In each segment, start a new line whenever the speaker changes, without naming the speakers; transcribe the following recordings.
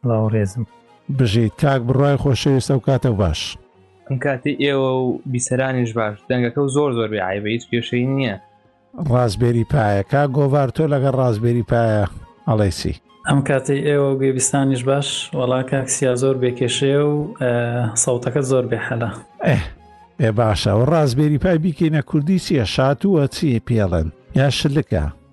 سڵاو ڕێزم.
بژیت کاک بڕای خۆشەویست ئەو کاتە باش.
ئەم کاتی ئێوە و بیسەرانیش باش دەنگەکە و زۆر زۆر بێ عیبە هیچ کێشەی نییە.
ڕازبێری پایە کا گۆڤار تۆ لەگەڵ ڕازبێری پایە ئەڵێ چی؟
ئەم کاتەی ئێوە و گوێبیستانیش باش. وەڵا کاک سیا زۆر بێ کێشەیە و سەوتەکەت زۆر
بێ حەلە. ئەه ئێ باشە ئەوە ڕازبێری پای بیکەینە کوردی چییە شاتووە چی پێڵێن یا شلکە؟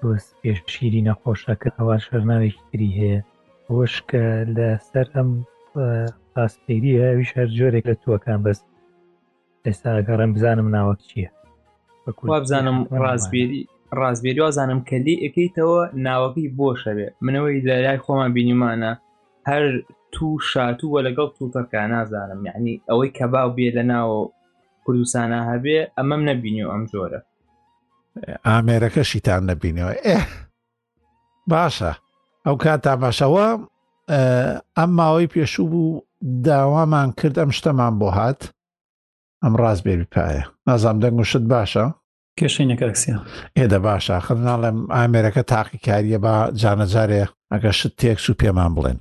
بەس پێششیری نەخۆشەکە ئەوە شەرناوێکی تری هەیە ئەوەش کە لە سەر ئەم پاسپێریە ئەوی شار جۆرێک لە تووەکان بەس ئێستا گەڕێن بزانم ناوەک چییە
بزانم ڕازبێری ڕازبێری وازانم کە لی ئەەکەیتەوە ناوەکەی بۆ شەوێ منەوەی لە لای خۆمان بینیمانە هەر تو شاتووە لەگەڵ تووتەکە نازانم یعنی ئەوەی کە باو بێ لە ناوە کوردستانە هەبێ ئەمەم نەبینی و ئەم جۆرە
ئامێرەکەشیتان نەبینەوە ئێ باشە ئەو کات تاماشەوە ئەم ماوەی پێشوو بوو داوامان کرد ئەم شتەمان بۆ هات ئەم ڕاست بێبی پایە نازام دەنگ شت
باشە کێشەینەکەکسیا
ئێدە باشە خر ناڵێم ئامێرەکە تاقیکاریە بە جانەجارێ ئەگە شت تێکس و پێمان بڵێن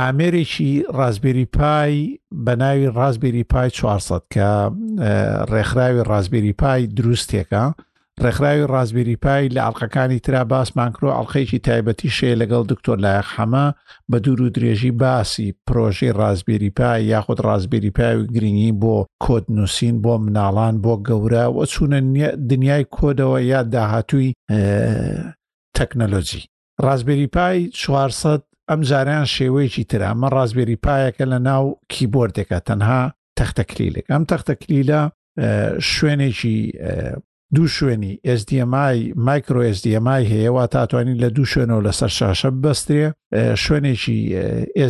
ئامێرێکی ڕازبێری پای بە ناوی ڕازبێری پای 400 کە ڕێکخراوی ڕازبێری پای دروستێکە ڕێکخراوی ڕازبێری پای لە ئەڵلقەکانی تررا باسمانکرۆ ئەڵلقەیەکی تایبەتی شێ لەگەڵ دکتۆر لایەق حەمە بە دوور و درێژی باسی پرۆژەی ڕازبێری پای یاخود ڕازبێری پای و گرنگی بۆ کۆد نووسین بۆ مناڵان بۆ گەورە وە چوونە دنیای کۆدەوە یا داهاتووی تەکنەلۆجی ڕازبێری پای 400 ئەم جاریان شێوەیەکی ترە ئەمە ڕازبێری پایەکە لە ناو کیبۆردێکە تەنها تەختە کلیلێک ئەم تەختە کلیلە شوێنێکی دوو شوێنی SDMI مایکرۆ SDMI هەیە وا تاتوانین لە دوو شوێنەوە لەسەر شاشە بەسترێ شوێنێکی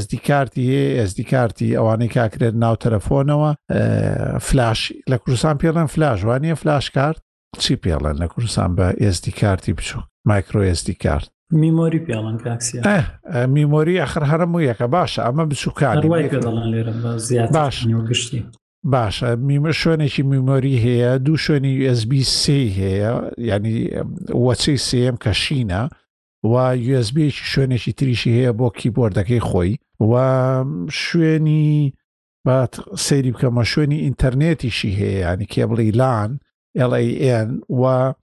SD کارتی هەیە SD کارتی ئەوانەی کاکرێت ناو تەلەفۆنەوە فلاش لە کوردستان پێڵێن فلاش وانە فلاش کارت چی پێڵێن لە کوردستان بە ئێسدی کارتی بچووک مایکرۆ ئێسدی کارت
میمۆری پێڵەن کاکسیا
میمۆری ئەخر هەرموو یەکە باشە ئەمە بچووکانی
باش گشتی
باشە میمە شوێنێکی میمۆری هەیە دوو شوێنی USB سێ هەیە ینی وەچەی سم کە شینە و USB شوێنێکی تریشی هەیە بۆ کیبۆردەکەی خۆی و شوێنی با سەیری بکەمە شوێنی ئینتەرنێتیشی هەیە ینی کێبڵی لان LAN و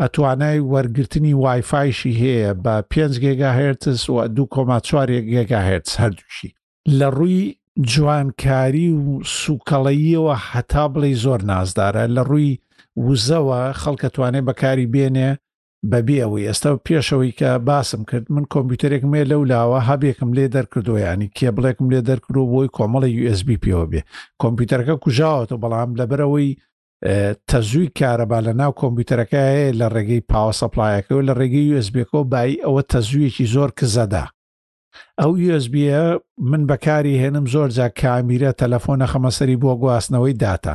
ئەتوانای وەرگرتنی وایفایشی هەیە بە 5 گێگا هرتز و 2,4 گێگا هرتز هەردووشی لە ڕووی جوانکاری و سوکەڵەییەوە هەتا بڵێ زۆر نازدارە لە ڕووی وزەوە خەڵکەتوانێت بەکاری بێنێ بەبی ئەوەی ئێستا و پێشەوەی کە باسم کرد من کۆمپیوتەرێک مێ لەو لاوە هەبێکم لێ دەرکردو ینی کێبڵێکم لێ دەرکرو بۆی کۆمەڵە USB پێوە بێ کۆمپیوتەرەکە کوژاوەەوە بەڵام لەبەرەوەی تەزووی کارەبا لە ناو کۆمپیوتەرەکە هەیە لە ڕێگەی پاوە سەپلایەکەەوە لە ڕێگەی USBەکەەوە بای ئەوە تەزوویەکی زۆر کزەدا ئەو USBە من بەکاری هێنم زۆر جا کامیرە تەلەفۆنە خەمەسەری بۆ گواستنەوەی داتا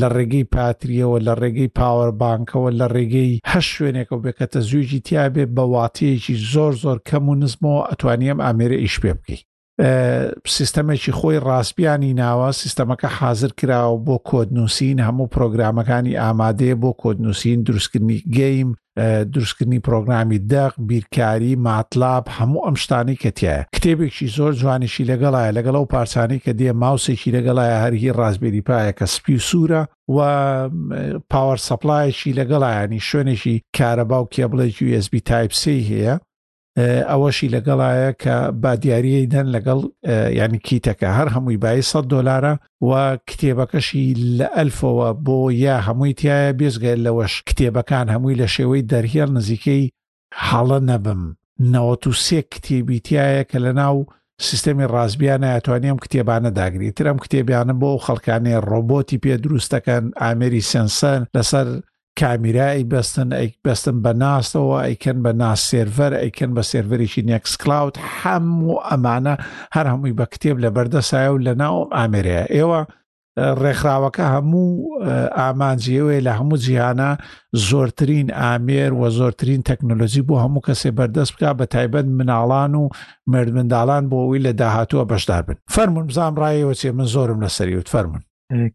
لە ڕێگەی پاترییەوە، لە ڕێگەی پاوەر بانکەوە، لە ڕێگەی هەر شوێنێکەوە بێ کە تەزویجی تیا بێ بە واتەیەکی زۆر زۆر کەم و نزمەوە ئەتوانی ئەم ئامێرە ئیش پێ بکەی. سیستەمێکی خۆی ڕاستبیانی ناوە سیستەمەکە حازر کراوە بۆ کۆدنووسین هەموو پرۆگرامەکانی ئامادەیە بۆ کۆدنووسین دروستکردنی گەیم دروستکردنی پرۆگرامی دەق بیرکاری ماتلاب هەموو ئەم شتانی کە تایە کتێبێکی زۆر جوانیشی لەگەڵایە لەگەڵ ئەو پارچانەی کە دێ ماوسێکی لەگەڵایە هەرهی ڕازبێری پایە کە سپی و سوورە و پاوەەر سەپلایەکی لەگەڵایانی شوێنێکی کارەبا و کێبڵێکی USB تایپسی هەیە ئەوەشی لەگەڵایە کە با دیارەی دەن لەگەڵ یعنی کیتەکە هەر هەمووی بای 100 دلارە و کتێبەکەشی لە ئەلفەوە بۆ یا هەمووی تایە بێزگەل لەوەش کتێبەکان هەمووی لە شێوەی دەرهێڵ نزیکەی حاڵە نەبم نەوەتو سێ کتێبی تایە کە لە ناو سیستەمی ڕازبیانە ئەتوانیم کتێبانە داگریترم کتێبیانە بۆ خەڵکانێ ڕۆبۆتی پێ دروستەکەن ئامێری سنسەر لەسەر کامیرا ئەی بەستن ئەی بەستن بە ناسەوە ئەیکەن بە ناس سێرڤەر ئەیکەن بە سێرڤەرێکی نێکس کلااود هەموو ئەمانە هەر هەمووی بە کتێب لە بەردەسایە و لە ناو ئامێرەیە ئێوە ڕێکخراوەکە هەموو ئامانجیەوەی لە هەموو جیهانە زۆرترین ئامێر و زۆرترین تەکنۆلۆژی بۆ هەموو کەسێ بەردەست بکە بە تایبەت مناڵان و مردمنداڵان بۆ ئەوی لە داهاتووە بەشدار بن فەرمونم زانڕایەوە چێ من زۆرم لەسەری وت فەرمونون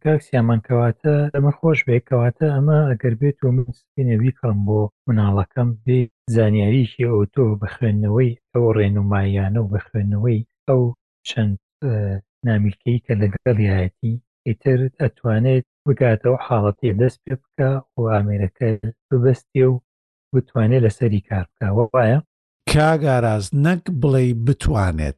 کاک سیامان کەواتە ئەمە خۆش بێ کەواتە ئەمە ئەگەر بێت و من سپینە بیکڕم بۆ مناڵەکەم بێ زانیاریکی ئەو تۆ بە خوێندنەوەی ئەو ڕێنمایانە و بە خوێندنەوەی ئەو چەند نامیلکەی کە لەگەڵیایەتی ئیتر ئەتوانێت بگاتەوە حاڵەتی دەست پێ بکە و ئامێرەکە ببستێ و بتوانێت لەسەری کار بکە وایە
کاک ئاراس نەک بڵێی بتوانێت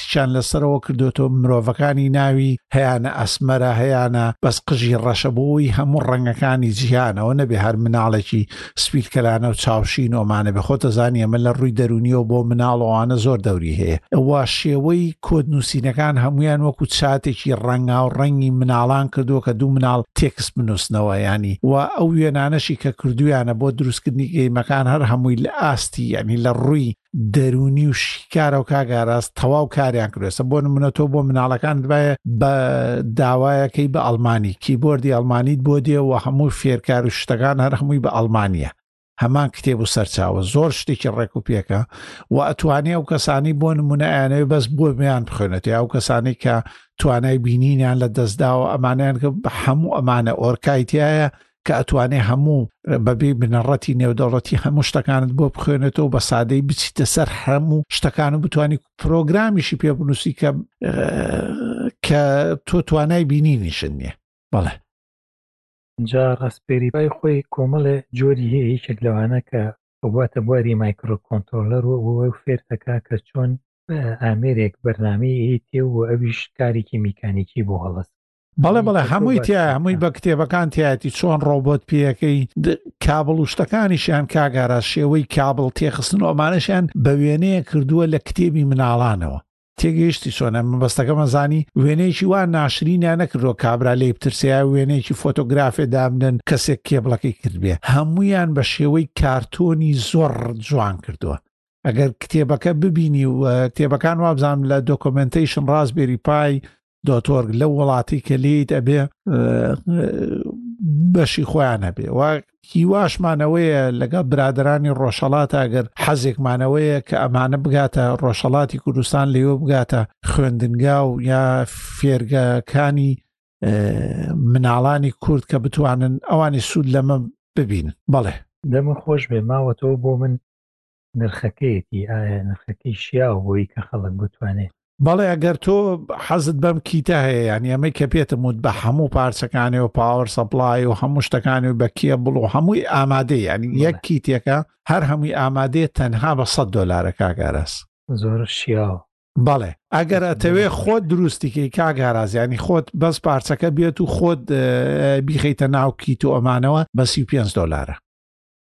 تکیان لەسەرەوە کردوێتەوە مرۆڤەکانی ناوی هەیانە ئەسمەرە هەیانە بەس قژی ڕەشە بۆی هەموو ڕەنگەکانی جیهانەوە نەبێ هەر مناڵێکی سپیلکەلانە و چاوشین ئۆمانە بێ خۆتە زانانی ئەمە لە ڕووی دەرونیەوە بۆ مناڵەوانە زۆر دەوری هەیە ئەوە شێوەی کۆد نووسینەکان هەمویان وەکو چاتێکی ڕەنگا و ڕەنگی مناڵان کردووە کە دوو مناڵ تێکس بنووسنەوە ینی و ئەو وێنانەشی کە کردویانە بۆ دروستکردنی گەیمەکان هەر هەمووی لە ئاستی ینی لە ڕووی دەرونی و شیکارە و کاگاراز تەواو کاریان کرێسە بۆ منە تۆ بۆ مناڵەکان دبایە بە داوایەکەی بە ئەلمانی کیبۆردی ئەلمانیت بۆ دێ و هەموو فێرکار و شتەکان هەر هەمووی بە ئەلمانیا هەمان کتێب و سەرچاوە زۆر شتێکی ڕێک و پێکە و ئەتوانێ و کەسانی بۆ نمونەیانەوە بەس بۆ میان بخوێنێت یا و کەسانی کە توانای بینینیان لە دەستداوە ئەمانیان کە بە هەموو ئەمانە ئۆرکایتایە کە ئەتوانێ هەموو بەبێ بنەڕەتی نێودەوڵەتی هەموو شتەکانت بۆ بخوێنێتەوە بە سادەی بچیتە سەر هەموو شتەکان و بتانی پرۆگرامیشی پێ بنووسی کە کە تۆ توانای بینی نیشن نیە بەڵێ
جا ڕاستپێری پای خۆی کۆمەڵێ جۆری هەیە یەکێک لەوانە کە بواتە بواری مایکرۆکۆنتۆلەر و ئەوەی فێرتەکە کە چۆن ئامێرێک بەرنمەی هی تێ و ئەویش کارێکی میکانیکی بۆ هەڵست
بەڵێ بەڵێ هەمووی تیا هەمووی بە کتێبەکان تایەتی چۆن ڕۆبۆت پێەکەی کابل و شتەکانیشیان کاگارا شێوەی کابل تێخستن و ئەمانەشیان بە وێنەیە کردووە لە کتێبی مناڵانەوە تێگەیشتی چۆنە مەبەستەکە مەزانی وێنەیەکی وا ناشرینیان نەکردۆ کابرا لی بترسیا وێنەیەکی فۆتۆگرافێ دابنن کەسێک کێبڵەکەی کردبێ هەمویان بە شێوەی کارتۆنی زۆر جوان کردووە ئەگەر کتێبەکە ببینی و کتێبەکان وابزانام لە دۆکۆمنتیشن ڕاستبێری پای دۆتۆرگ لە وڵاتی کە لیت ئەبێ بەشی خۆیان هەبێ و هیواشمانەوەیە لەگەڵ برادرانی ڕۆژهڵات ئەگەر حەزێکمانەوەیە کە ئەمانە بگاتە ڕۆژهڵاتی کوردستان لێوە بگاتە خوێندنگا و یا فێرگەکانی مناڵانی کورد کە بتوانن ئەوانی سوود لەمە ببین بەڵێ
دەمە خۆش بێ ماوەتەوە بۆ من نرخەکەیەتی ئایا نرخەکەی شیاوە بۆی کە خەڵک بتوانێت
بەڵێ ئەگەر تۆ حەزت بەم کیتە هەیە یان ئەمەی کە پێتم وت بە هەموو پارچەکانی و پاوەەر سەپلای و هەموو شتەکانی و بە کێ بڵ و هەمووی ئامادە ینی یەک کیتێکە هەر هەمووی ئامادەێت تەنها بە 100 دلارە کاگاراس
زۆر شیاوە
بەڵێ ئەگەر ئەتەوێ خۆت دروستیکەی کاگارازیانی خۆت بەس پارچەکە بێت و خۆت بیخیتە ناوکی تۆ ئەمانەوە بە 35 دلارە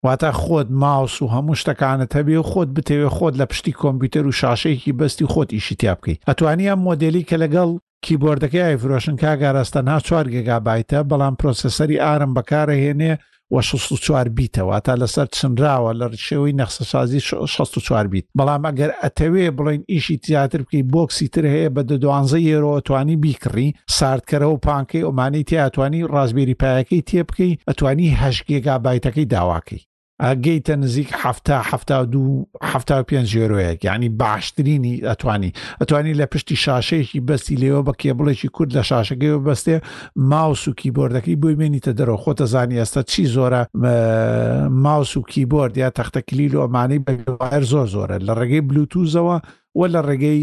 واتا خۆت ماوس و هەموو شتەکانت هەبێ و خۆت بتەوێ خۆت لە پشتی کۆمپیوتەر و شاشەیەکی بەستی و خۆت ئیشی تیا بکەیت ئەتوانی ئەم مۆدێلی کە لەگەڵ کیبۆردەکەی ئایفرۆشن کاگاراز تەنها 4 گێگابایتە بەڵام پرۆسێسەری ئارم بەکارەهێنێ و 64 بیتەوە تا لەسەر چنراوە لە ڕشێوەی نەخسەسازی 64 بیت بەڵام ئەگەر ئەتەوێ بڵین ئیشی تیاتر بکەی بۆکسی تر هەیە بە دە دوانزە یێرۆ توانی بیکڕی ساردکەرەوە پانکەی ئۆمانی تیاتوانی ڕازبێری پایەکەی تێبکەی ئەتوانی هەشگێگا بایتەکەی داواکەی ئەگەیتە نزیک هەفتا هەفتا دوو هەفتا پێ ژێرۆیەک ینی باشترینی ئەتوانی ئەتوانی لە پشتی شاشەیەکی بەستی لێوە بە کێبڵێکی کورد لە شاشەکەی بەستێ ماوس و کیبۆردەکەی بۆی مێنیتە دەرەوە خۆتە زانی ئێستا چی زۆرە ماوس و کیبۆرد یا تەختە کلیل و ئەمانەی بەر زۆر زۆرە لە ڕێگەی بلوتوزەوە و لە ڕێگەی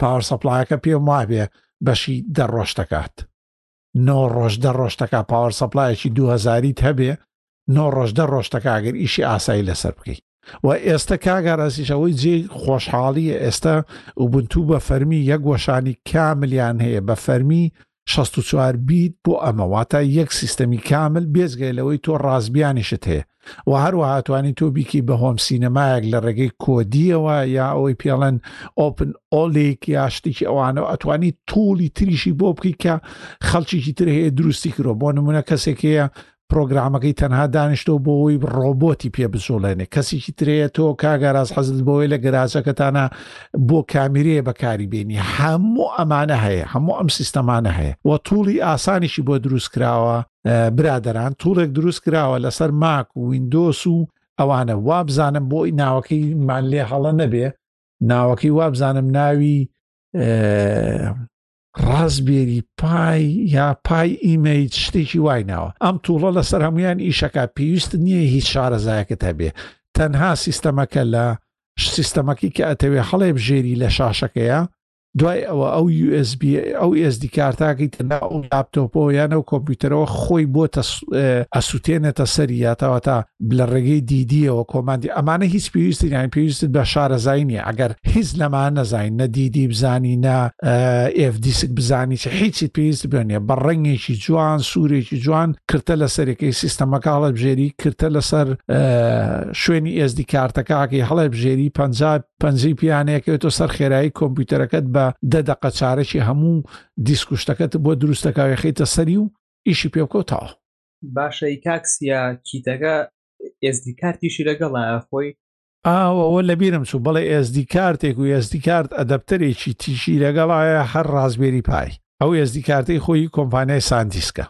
پاوەر سەپلایەکە پێم وابێ بەشی دە ڕۆژ دەکات نۆ ڕۆژ دە ڕۆژ دەکا پاوەر سەپلایەکی دوهزاریت هەبێ نۆ ڕۆژ دە ڕۆژ دەکگەر ئیشی ئاسایی لەسەر بکەی و ئێستا کاگەڕازیشەوەی جێ خۆشحاڵیە ئێستا وبنتوو بە فەرمی یەک وەشانی کاملیان هەیە بە فەرمی شەست و چوار بیت بۆ ئەمە واتە یەک سیستەمی کامل بێزگای لەوەی تۆ ڕازبیانیشت هەیە و هەروەها توانی تۆ بیکی بە هۆم سینەمایەک لە ڕێگەی کۆدیەوە یا ئەوەی پێڵەن ئۆپن ئۆلیک یا شتێکی ئەوانەوە ئەتوانی توڵی تریشی بۆ بکەیت کە خەڵکیی تر هەیە دروستی کرۆ بۆ نمونە کەسێک هەیە پرۆگرامەکەی تەنها دانیشتۆ بۆەوەی ڕۆبۆتی پێ بجوڵێنێ کەسێکی ترەیە تۆ کاگاراز حەزت بۆی لە گەراجەکەتانە بۆ کامیرەیە بەکاری بینی هەموو ئەمانە هەیە هەموو ئەم سیستەمانە هەیە و توڵی ئاسانیشی بۆ دروست کراوە برادران توڵێک دروست کراوە لەسەر ماک و وینندۆس و ئەوانە وابزانم بۆی ناوەکەی مان لێ هەڵە نەبێ ناوەکەی وابزانم ناوی ڕازبێری پای یا پای ئیمەیت شتێکی وای ناوە ئەم توڵە لەسەر هەمویان ئیشەکە پێویست نییە هیچ شارەزایەکەت هەبێ تەنها سیستەمەکە لە سیستەمەکی کە ئەتەوێ هەڵێ بژێری لە شاشەکەیە دوای ئەوە ئەو USB ئەو ئێزدی کارتاکەی تەنها ئەو لاپتۆپەوە یانە و کۆمپیوتەرەوە خۆی بۆ ئەسووتێنێتە سەری یاتەوە تا لە ڕێگەی دیدیەوە کۆماندی ئەمانە هیچ پێویستی یان پێویست بە شارەزای نیە ئەگەر هیچ لەمان نەزانین نە دیدی بزانی نە ئف دیسک بزانی چ هیچی پێویست بێنێ بە ڕەنگێکی جوان سوورێکی جوان کرتە لە سەرەکەی سیستەمەکە هەڵە بژێری کرتە لەسەر شوێنی ئێزدی کارتەکەکی هەڵێ بژێری پ پەنجی پیانەیەکێتۆ سەر خێرایی کۆمپیوتەرەکەت بە دە دەقە چارەکی هەموو دیسکوشتەکەت بۆ دروستەکە خیتە سەری و ئیشی پێکۆتەوە
باشە ی کاک سیا کیتەکە ئێسدی کارتیشی لەگەڵایە خۆی؟
ئاو ئەوە لەبیرم چوو بەڵێ ئێسدی کارتێک و ئێسدی کارت ئەدەپتەرێکی تیشی لەگەڵایە هەر ڕاسبێری پای ئەو ئێسدی کارتەی خۆی هی کۆمپانیای ساندیسکە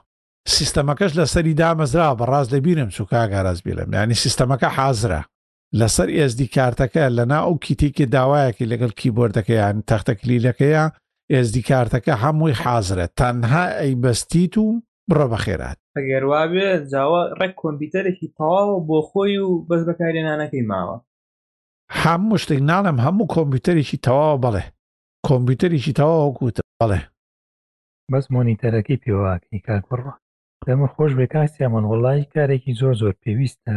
سیستەمەکەش لەسەری دامەزراوە بەڕاست لەبیرم چوو کاک ئاراس بیلم یانی سیستەمەکە حازرە لەسەر ئێزدی کارتەکە لە نا ئەو کیتێکی داوایەکی لەگەڵ کیبۆردەکەیان تەختەکلیلەکەیە ئێزدی کارتەکە هەمووی حازرە تەنها ئەی بەستیت و بڕە بەخێرات
ئەگەر وابێ جاوە ڕێک کۆمپیوتەرێکی تەواوە بۆ خۆی و بەس بەکارێنانەکەی ماوە
هەموو شتێک ناڵم هەموو کۆمپیوتەرێکی تەواوە بڵێ کۆمپیوتەرێکی تەواوە کوتە بڵێ
بەس مۆنیتەرەکەی پێواکەی کاک بڕە دەمە خۆش بێ کاسیامان وڵی کارێکی زۆر زۆر پێویستە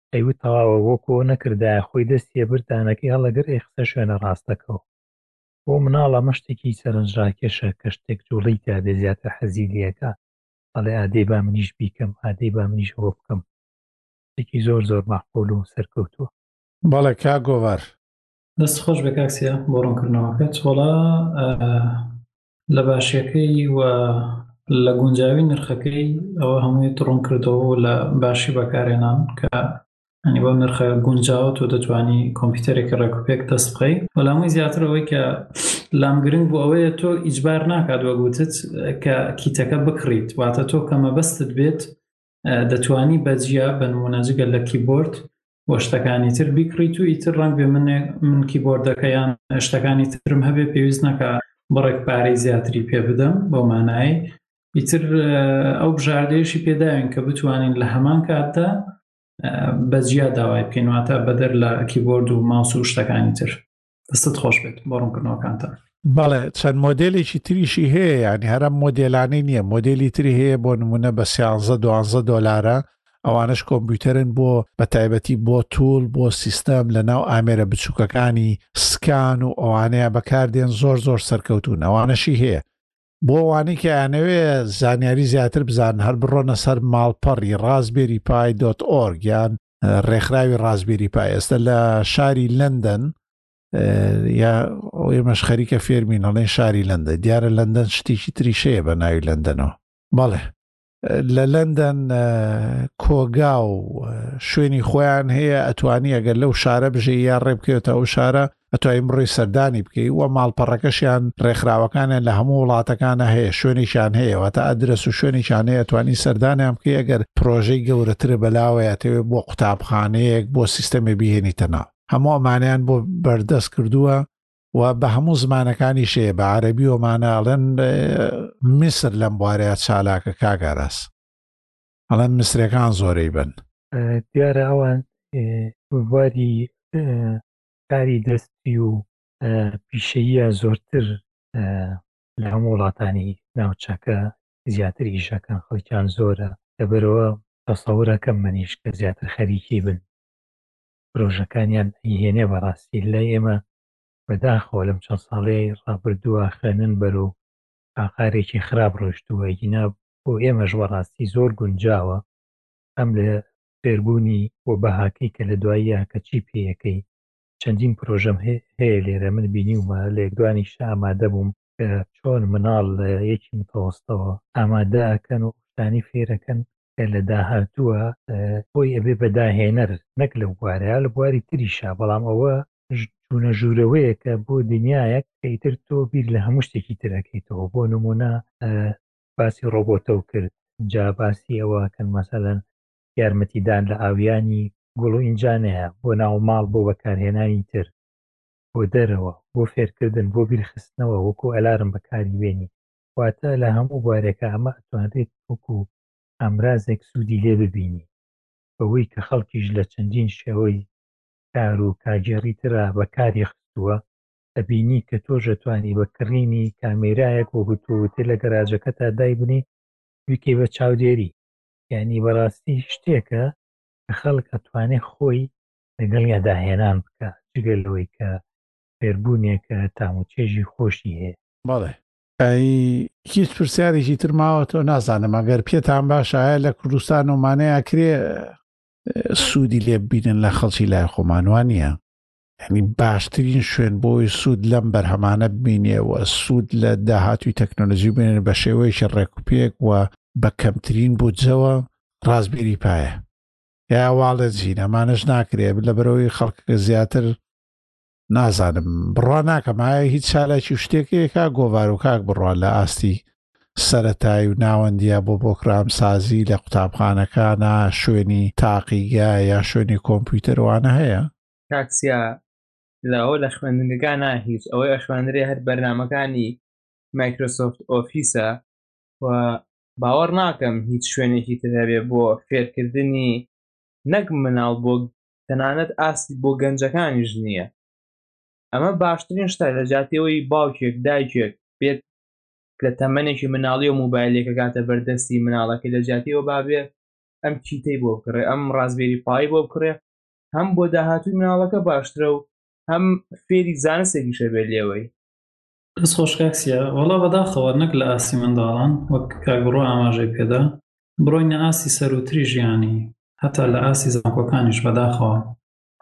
ئەیوت تەواوە وەکو ئەو نەکردایە خۆی دەستی ئەبرد دانەکەی هەڵەگر ئەی قسە شوێنە ڕاستەکەو بۆ مناڵ ئەمە شتێکی سەرنجڕاکێشە کە شتێک جوڵەی تیابێ زیاتر حەزی لێکا ئەڵێ ئادەی با منیش بیکەم ئادەی با منیش ئەوە بکەم شتێکی زۆر زۆر مەعقول و سەرکەوتووە.
بەڵێ کاک گۆڤار.
دەست خۆش بێ کاک سیا بۆ ڕونکردنەوەکەت وەڵا لە باشیەکەی و لە گونجاوی نرخەکەی ئەوە هەمووی تڕون کردەوە و لە باشی بەکارێنان کە ئەنی بۆ نرخە گونجاوە تۆ دەتوانی کۆمپیوتەرێکی ڕێکوپێک دەست بخەی بەڵامی زیاتر ئەوەی کە لام گرنگ بۆ ئەوەیە تۆ ئیجبار ناکات وەگوتت کە کیتەکە بکڕیت واتە تۆ کەمە بەستت بێت دەتوانی بەجیا بنمونە جگە لە کیبۆرد و شتەکانی تر بیکڕیت و ئیتر ڕەنگ بێ من من کیبۆردەکەیان شتەکانی ترم هەبێ پێویست نەکە بڕێک پارەی زیاتری پێ بدەم بۆ مانایی ئیتر ئەو بژاردەیەشی پێداوین کە بتوانین لە هەمان کاتدا بەجیا داوای پێنواتە بەدەر لە کیبۆرد و ماوس و شتەکانی تر دەستت خۆش بێت بۆ ڕوونکردنەوەکانتە
بەڵێ چەند مۆدلێکی تریشی هەیە ینی هەرم مۆدلانی نییە مۆدلی تری هەیە بۆ نمونە بە سیانزە دوانزە دۆلارە ئەوانش کۆمپیوتەرن بۆ بە تایبەتی بۆ توول بۆ سیستەم لە ناو ئامێرە بچووکەکانی سکان و ئەوانەیە بەکاردێن زۆر زۆر سەرکەوتون ئەوانەشی هەیە بۆ وانی کە یانەوێ زانیاری زیاتر بزان هەر بڕۆنە سەر ماڵپەڕی ڕاستبێری پای دۆت ئۆرگ یان ڕێکخراوی ڕازبیری پای ئێستا لە شاری لەندەن یا ئێمەش خەریکە فێرمین هەڵێن شاری لەندە دیارە لەندەن شتێکی تریشەیە بە ناوی لەندەنەوە بەڵێ لە لەندەن کۆگا و شوێنی خۆیان هەیە ئەتوانی ئەگەر لەو شارە بژێ یا ڕێبکەوێتە ئەو شارە ئەتوانی بڕۆی سەردانی بکەی و ماڵپەڕەکەشیان ڕێکخراوەکانیان لە هەموو وڵاتەکانە هەیە شوێنێکیان هەیەەوە تا ئەدرس و شوێنێکیان هەیە توانی سەردانیان بکەی ئەگەر پرۆژەی گەورەترە بەلاوەیە تەوێ بۆ قوتابخانەیەک بۆ سیستەمی بهێنی تەناو هەموو ئەمانیان بۆ بەردەست کردووە و بە هەموو زمانەکانی شێ بە عەربی ومانەڵێن میسر لەم بوارەیە چالاکە کاگاراس ئەڵەن میسرەکان زۆرەی بن
دیارە ئەوان بواری کاری دەستی و پیشەییە زۆرتر لە هەموو وڵاتانی ناوچەکە زیاتر ئیشەکان خەڵکیان زۆرە لەبەرەوە تەسەورەکەم منیش کە زیاتر خەریکی بن پرۆژەکانیان هێنێ بەڕاستی لای ئێمە بەداخەوە لەم چەند ساڵەی ڕابردووە خوێنن بەرو ئاقارێکی خراپ ڕۆشتووە گینا بۆ ئێمەش بەڕاستی زۆر گونجاوە ئەم لە فێربوونی و بەهاکەی کە لەدواییە کە چی پێیەکەی چەندین پرۆژەم هەیە لێرە من بینیومە لە یەکدوانیشدا ئامادە بووم کە چۆن مناڵ لە یەکی متەوەستەوە ئامادە ئەکەن و شتانی فێرەکەن کە لە داهاتووە خۆی ئەبێ بە داهێنەر نەک لەو بوارەیە لە بواری تریشە بەڵام ئەوە چوونە ژوورەوەیەکە بۆ دنیایەک کە ئیتر تۆ بیر لە هەموو شتێکی تر ئەکەیتەوە بۆ نمونە باسی ڕۆبۆتەو کرد جا باسی ئەوەکەن مەسەلەن یارمەتیدان لە ئاویانی گوڵ و ئینجا نەیە بۆ ناو ماڵ بۆ بەکارهێنانی تر بۆ دەرەوە بۆ فێرکردن بۆ بیرخستنەوە وەکو ئەلارم بەکاری بێنی واتە لە هەموو بوارێکا ئەمە ئەتوانرێت وەکو ئامرازێک سودی لێ ببینی بەوەی کە خەڵکیش لە چەندین شێوەی کار و کاگێڕی ترا بەکاری خستووە ئەبینی کە تۆش ئەتوانی بە کڕینی کامێرایەک و هوتووتێ لە گەراجەکەتا دایبنێ بیکەی بە چاودێری یانی بەڕاستی شتێکە کە خەڵک ئەتوانێ خۆی لەگەڵیا داهێنان بکا جگە لەوەی کە فێربوونێکە تام و چێژی خۆشی هەیە.
بەڵێ ئەی هیچ پرسیارێکی تر ماوەتەوە نازانم ئەگەر پێتان باش ئایا لە کوردستان و مانەیە کرێ سوودی لێ ببینن لە خەڵکی لای خۆمانوان نییە یعنی باشترین شوێن بۆی سوود لەم بەرهەمانە ببینێ و سوود لە داهاتوی تەکنۆلژی بێنێن بە شێوەیەکی ڕێکوپێک و بە کەمترین بودجەوە ڕازبیری پایە یا واڵێ جین ئەمانەش ناکرێت لە بەرەوەی خەڵکەکە زیاتر نازانم بڕوا ناکەم ئایا هیچ چالاکی و شتێکێکا گۆڤار و کاک بڕوا لە ئاستی سەتایی و ناوەندیە بۆ بۆکرام سازی لە قوتابخانەکانە شوێنی تاقیگە یا شوێنی کۆمپیوتەروانە هەیە
کاتسیا لە ئەوە لە خوێندنگەکە نا هیچ ئەوەی ئەخوێنرێ هەر بەرنمەکانی مایکرۆسۆفت ئۆفیسە و باوەڕ ناکەم هیچ شوێنێکی ترەبێ بۆ فێرکردنی نەک مناڵ بۆ تەنانەت ئاستی بۆ گەنجەکانیش نییە ئەمە باشترین شتە لە جاتیەوەی باوکێک دایکێک بێت لە تەمەێکی مناڵی و موبایلێکە کاتە بەردەستی مناڵەکە لە جاتیەوە بابێ ئەم چیتەی بۆ بکڕێ ئەم ڕازبێری پای بۆ بکڕێ هەم بۆ داهاتووی مناڵەکە باشترە و هەم فێری زانستێکیشە بێت لێوەی.
دەست خۆش کاک سیا، وەڵا بەداخەوە نەک لە ئاستی منداڵان وەک کاک بڕوا ئاماژەی پێدا، بڕۆینە ئاستی سەرووتری ژیانی هەتا لە ئاستی زانکۆکانیش بەداخەوە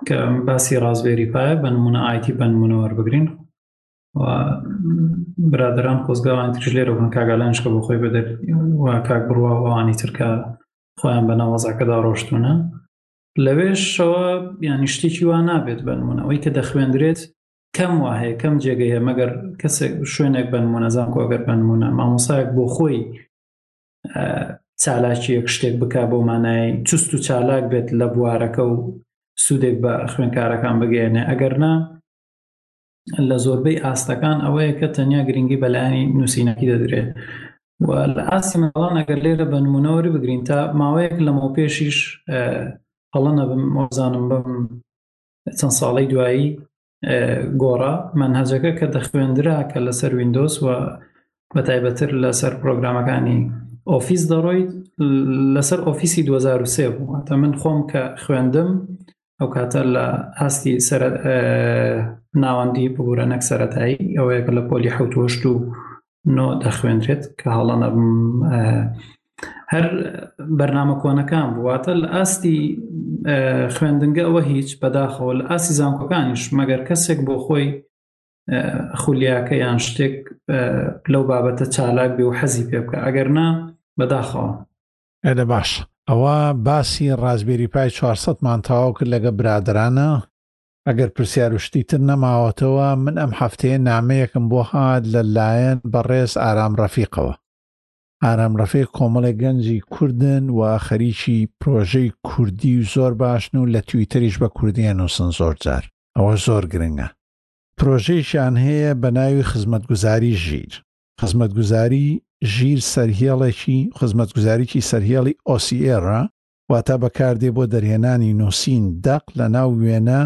کە باسی ڕاسبێری پایە بە نموونە IT بە نموونە وەربگرین و برادەران خۆزگا ئەوانی تریش لێرە بوون کاک ئالانیش کە بۆ خۆی بەدەر و کاک بڕوا و ئەوانی تر کە خۆیان بە ناو وەزعەکەدا ڕۆشتوونە لەوێشەوە یانی شتێکی وا نابێت بنمونە ئەوەی کە دەخوێندرێت کەم وا هەیە کەم جێگە هەیە مەگەر کەسێک شوێنێک بنمونە زانکۆ ئەگەر بنمونە مامۆسایەک بۆ خۆی چالاکیەک شتێک بک بۆ مانایی چست و چالاک بێت لە بوارەکە و سوودێک بە خوێنکارەکان بگەێنێ ئەگەر نا لە زۆربەی ئاستەکان ئەوەیە کە تەنیا گرنگی بەلایانی نووسینەکی دەدرێت و لە ئاستی منداڵان ئەگەر لێرە بە نمونەوەری بگرین تا ماوەیەک لەمەوە پێشیش هەڵە نەبم وەزانم بم چەند ساڵی دوایی گۆڕا منهجەکە کە دەخوێندرا کە لەسەر وینندۆس و بە تایبەتر لەسەر پرۆگرامەکانی ئۆفیس دەڕۆیت لەسەر ئۆفیسی 2023 بوو تا من خۆم کە خوێندم ئەو کاتە لە ئاستی سەر ناوەندی بگورە نەک سەتایی ئەوەیە کە لە پۆلی حوتوەشت و نۆ دەخوێنرێت کە هەڵەنە هەر بەرنامە کۆنەکان بواتە لە ئاستی خوێندنگە ئەوە هیچ بەداخەوە لە ئاستی زانکۆکانیش مەگەر کەسێک بۆ خۆی خولیاکە یان شتێک لەو بابەتە چالاک بێ و حەزی پێ بکە ئەگەر نا بەداخەوە
ئەدە باش ئەوە باسی ڕازبێری پای 400 مان تەواو کرد لەگە برادرانە ئەگەر پرسیار و شتی تر نەماوەتەوە من ئەم هەفتەیە نامەیەکم بۆ هاات لە لایەن بەڕێز ئارام ڕەفیقەوە ئارام ڕەفێ کۆمەڵی گەنجی کوردن و خەریکی پرۆژەی کوردی و زۆر باشن و لە تویتەریش بە کوردیان نووسن زۆر جار ئەوە زۆر گرنگە پرۆژەیشیان هەیە بە ناوی خزمەتگوزاری ژیر خزمەتگوزاری ژیر سەرهێڵێکی خزمەتگوزاریی سەرهێڵی OCR ە، واتا بەکاردێ بۆ دەرهێنانی نووسین دەق لەناو وێنە،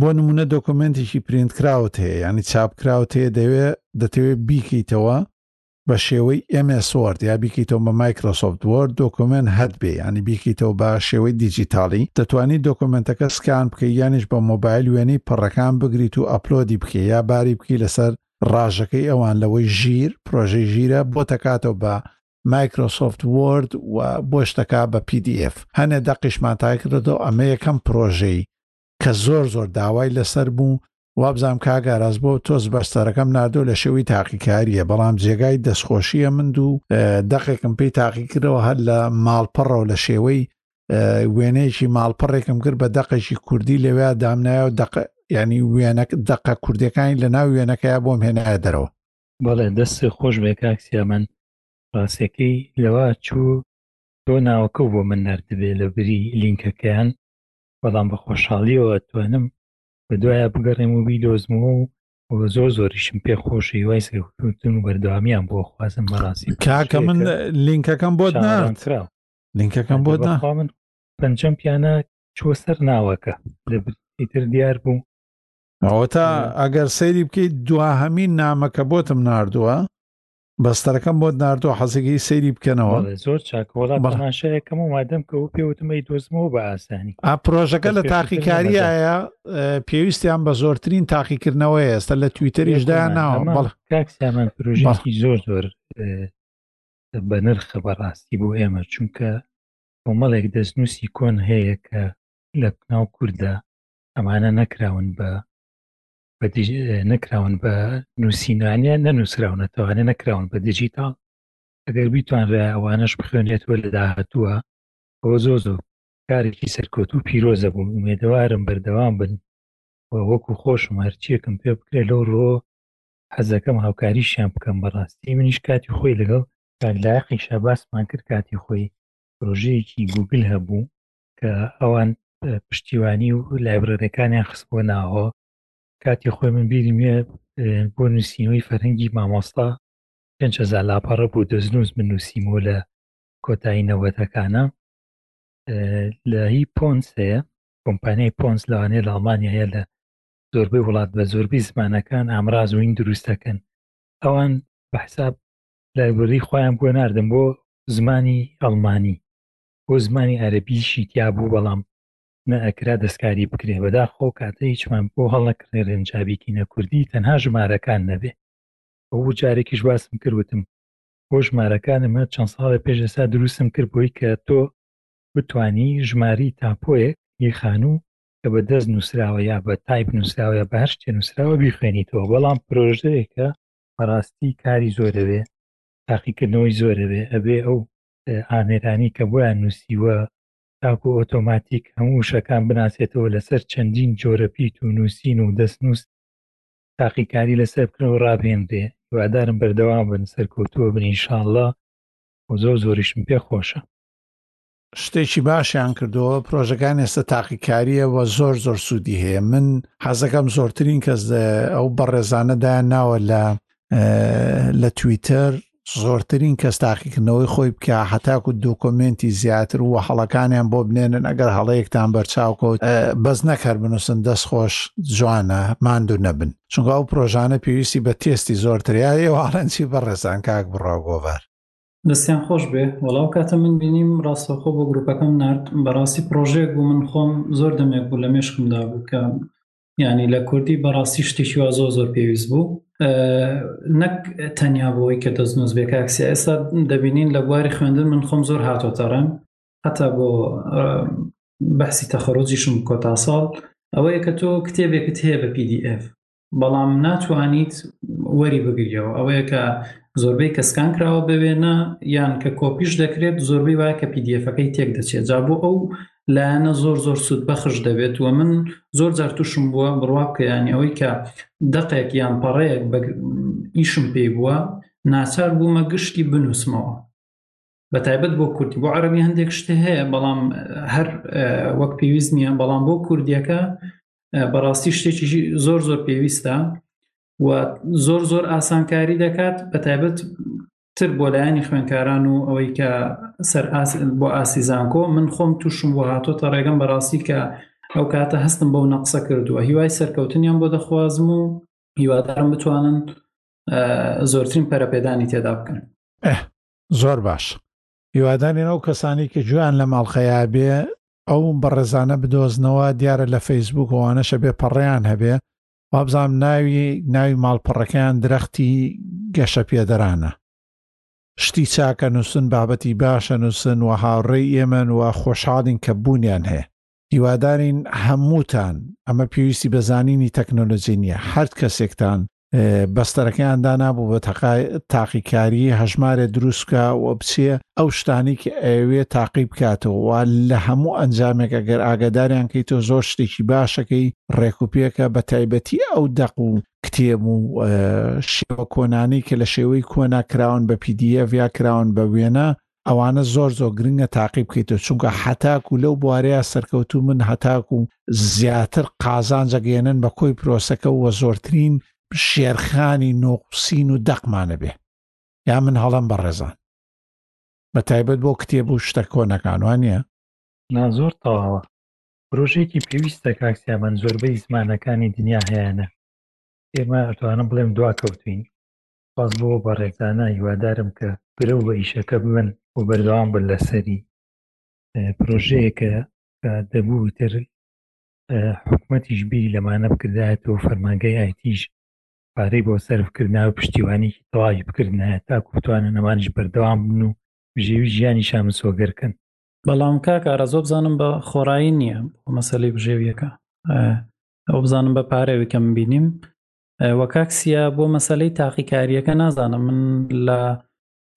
بۆ نموونە دۆکۆمێنتێکی پرینتکراوت هەیە یانی چاپکراوت هەیە دەوێ دەتەوێ بیکەیتەوە بە شێوەی ئێم ئێس وۆرد یا بیکەیتەوە بە مایکرۆسۆفت وۆرد دۆکۆمێنت هەتبێ یانی بیکەیتەوە بە شێوەی دیجیتاڵی دەتوانی دۆکۆمێنتەکە سکان بکەی یانیش بە مۆبایل وێنەی پەڕەکان بگریت و ئەپلۆدی بکەی یا باری بکەی لەسەر ڕاژەکەی ئەوان لەوەی ژیر، پرۆژەی ژیرە، بۆ تەکاتەوە بە مایکرۆسۆفت وۆرد و بۆش تەکا بە پی دی ئێف. هەنێ دەقیشمان تای کردۆتەوە ئەمە یەکەم پرۆژەی کە زۆر زۆر داوای لەسەر بوو. وابزانم کاک ئاراس بۆ تۆ سبەستەرەکەم ناردووە لە شێوەی تاقیکارییە بەڵام جێگای دەستخۆشییە من دوو دەقێکم پێی تاقی کردەوە هەر لە ماڵپەڕەوە لە شێوەی وێنەیەکی ماڵپەڕێکم کرد بە دەقێکی کوردی لەوێ دامنایە و دەق ینی وێنە دەقە کوردەکانی لە ناو وێنەکەی بۆم هێنایە دەرەوە
بەڵێ دەست خۆش بێ کاکسیا من ڕاستەکەی لەوە چوو تۆ ناوەکە بۆ من نردبێ لە بری لینکەکەیان بەڵام بە خۆشحاڵیەوە توانم بە دوایە بگەڕێم و بیدۆزمەوە و و زۆر زۆریشم پێ خۆشی وای سەرکردن و بەردەوامیان بۆ خوازم بەڕاستی
کاکە من لینکەکەم بۆ
ناکرا
لینکەکەم بۆ دا
من پەنجەم پیانە چۆ سەر ناوەکە ئیتر دیار بوو
ئەوەتا ئەگەر سەیری بکەیت دواهەمین نامەکە بۆتم نردووە بەستەرەکەم بۆت نردووە حەزەکەی سەیری بکەنەوە
زۆر چاکۆڵا بەماشەیەکەم و مادەم کە و پێوتمەی دۆزمەوە بە ئاسانی
ئا پرۆژەکە لە تاقیکاریە پێویستیان بە زۆرترین تاقیکردنەوەی ئێستا لە تویتەریشدا ناوە بەڵ
کاکسیامان پرۆژێکی زۆر زۆر بەنرخە بەڕاستی بۆ ئێمە چونکە کۆمەڵێک دەستنووسی کۆن هەیە کە لە ناو کووردا ئەمانە نەکراون بە نەکراون بە نووسینانە نەنووسراونەتەوانە نەکراون بە دیجیتال ئەگەر بیتوانرا ئەوانش بخوێنێتوە لە داهاتووە بۆ زۆ زۆر کارێکی سەرکۆت و پیرۆزە بوو ئومێدەوارم بەردەوام بن وەکو خۆشم هەرچیەکم پێ بکرێت لەو ڕۆ حەزەکەم هاوکاریشیان بکەم بەڕاستی منیش کاتی خۆی لەگەڵ کاکلایقی شاباسمان کرد کاتی خۆی پرۆژەیەکی گوگل هەبوو کە ئەوان پشتیوانی و لایبرەرەکانیان خستبووە ناوە کاتی خۆی من بیرمە بۆ نووسینەوەی فەرهەنگی مامۆستا پێنجهزار لاپەڕە بوو دەستنووس من نووسیمەوە لە کۆتایی نەوەتەکانە لە هی پۆنس هەیە کۆمپانیای پۆنس لەوانەیە لە ئەڵمانیا هەیە لە زۆربەی وڵات بە زۆربەی زمانەکان ئامراز و هین دروست دەکەن ئەوان بە حساب لایبرری خۆیان بۆ ناردن بۆ زمانی ئەڵمانی بۆ زمانی عەربیشی تیا بوو بەڵام نە ئەکرا دەستکاری بکرێ بەداخۆ کاتە هیچمان بۆ هەڵنەکردێ رێنجابیکی نەکوردی تەنها ژمارەکان نەبێ ئەو جارێکیش باسم کردوتم بۆ ژمارەکانم هەر چەند ساڵە پێش ئێستا دروستم کرد بۆی کە تۆ بتانی ژماری تاپۆیەک ی خانوو کە بە دەست نووسراوە یا بە تایپ نووسراوە یا بە هەر شتێ نووسراوە بیخوێنیتەوە بەڵام پرۆژەیەکە بەڕاستی کاری زۆرەوێ تاقیکردنەوەی زۆرەوێ ئەبێ ئەو ئامێرانی کە بۆیان نووسیوە تاکو ئۆتۆماتیک هەموو شەکان بناسێتەوە لەسەر چەندین جۆرە پیت و نووسین و دەستنووس تاقیکاری لەسەر بکەن و ڕابێنرێ وادارم بەردەوام بن سەرکەوتووە بن ئینشاءاللە و زۆر زۆریشم پێ خۆشە
شتێکی باشیان کردەوە پرۆژەکان ئێستا تاقیکاریە و زۆر زۆر سوودی هەیە من حەزەکەم زۆرترین کەس ئەو بەڕێزانەدایان ناوە لە لە تویتەر زۆرترین کەس تاقیکردنەوەی خۆی بکە هەتاکو دۆکۆمنتی زیاتر و هەڵەکانیان بۆ بنێنن ئەگەر هەڵەیەکتان بەرچاوکەوت بەس نەکەر بنووسن دەست خۆش جوانە ماندو نەبن چونگا و پرۆژانە پێویستی بە تێستی زۆرتریا ئێواڵەنجی بەڕێزان کاک بڕاو گۆڤار
دەستیان خۆش بێ وەڵاو کاتە من بینیم ڕاستەوخۆ بۆ گروپەکەم نرد بەڕاستی پرۆژێک بوو من خۆم زۆر دەمێک بوو لە مێشکمدا بوو کە ینی لە کوردی بەڕاستی شتێکی وا زۆر زۆر پێویست بوو نەک تەنیا بۆی کە دەست نووس بێ کاکسیا ئێستا دەبینین لە بواری خوێندن من خۆم زۆر هاتۆتەڕێن حتا بۆ بەحسی تەخەرۆجیشم کۆتا ساڵ ئەوەیە کە تۆ کتێبێکت هەیە بە PDF بەڵام ناتوانیت وەری بگریەوە ئەوەیە کە زۆربەی کەسکان کراوە بەوێنە یان کە کۆپیش دەکرێت زۆربەی وایە کە پیدەکەی تێک دەچێت جا بۆ ئەو لایەنە زۆر زۆر سوود بەخش دەبێت و من زۆر جار تووشم بووە بڕواکەیانی ئەوەی کە دەقێک یان پەڕەیەک ئیشم پێی بووە ناچار بوومە گشتی بنووسمەوە بە تایبەت بۆ کوردی بۆ عربی هەندێک شتە هەیە بەڵام هەر وەک پێویست نییە بەڵام بۆ کوردیەکە بەڕاستی شتێکی زۆر زۆر پێویستە و زۆر زۆر ئاسانکاری دەکات بە تایبەت تر بۆ لایەنی خوێنکاران و ئەوەی کە سەر بۆ ئاسی زانکۆ من خۆم تووشم بۆ هاتۆتە ڕێگەم بەڕاستی کە ئەو کاتە هەستم بەو نەقسە کردووە هیوای سەرکەوتنیان بۆ دەخوازم و هیوادارم بتوانن زۆرترین پەرەپێدانی تێدا بکەن ئەه
زۆر باش هیوادارین ئەو کەسانەی کە گوێیان لەم ئەڵقەیە بێ ئەو بەڕێزانە بدۆزنەوە دیارە لە فەیسبوک ئەوانەشە بێ پەڕیان هەبێ وابزانام ناوی ناوی ماڵپەڕەکەیان درەختی گەشە پێدەرانە شتی چاکە نووسن بابەتی باشە نووسن و هاوڕێی ئێمەن و خۆشحاڵین کە بوونیان هەیە هیوادارین هەمووتان ئەمە پێویستی بە زانینی تەکنۆلۆجی نییە هەر کەسێکتان بەستەرەکەیان دانابوو بە تەقای تاقیکاری هەژمارە دروستکە و بچێ ئەو شتانی کە ئەوێ تاقی بکاتەوە لە هەموو ئەنجامێک ئەگەر ئاگداریان کەی تۆ زۆر شتێکی باشەکەی ڕێکوپێکە بە تایبەتی ئەو دەق و کتێب و شێوە کۆنانی کە لە شێوەی کۆنا کراون بە پیدە یا کراون بە وێنە ئەوانە زۆر زۆر گرنگە تاقی بکەیتەوە چونکە هەتاکو لەو بوارەیە سەرکەوتوو من هەتاکو زیاتر قازانجە گەێنن بە کۆی پرۆسەکە وە زۆرترین شێرخانی نۆقسین و دەقمانە بێ یا من هەڵم بە ڕێزان بە تایبەت بۆ کتێب و شتە کۆنەکانوانە
نا زۆر تەواوە پرۆژێکی پێویستە کاکسیابان زۆربەی زمانەکانی دنیا هەیەە ئێمە ئەتوانم بڵێم دواکەوتین سوپاس بۆ بەڕێز دانا هیوادارم کە گرەو بە ئیشەکە ببن و بەردەوام بن لەسەری پرۆژەیەکە کە دەبوو تر حکومەتیش بی لەمانە بکردایەتەوە فەرمانگەی ئایتیش پارەی بۆ سرف کردناوە پشتیوانیکی تەواوی بکردنایە تاکو بتوانن نەمانش بەردەوام بن و بژێوی ژیانی شامسۆگەرکن
بەڵام کاک ئارەزۆ بزانم بە خۆڕایی نییە بۆ مەسەلی بژێویەکە ئەو بزانم بە پارەوی کەم بینیم وە کاکسیا بۆ مەسلەی تاقیکاریەکە نازانم من لە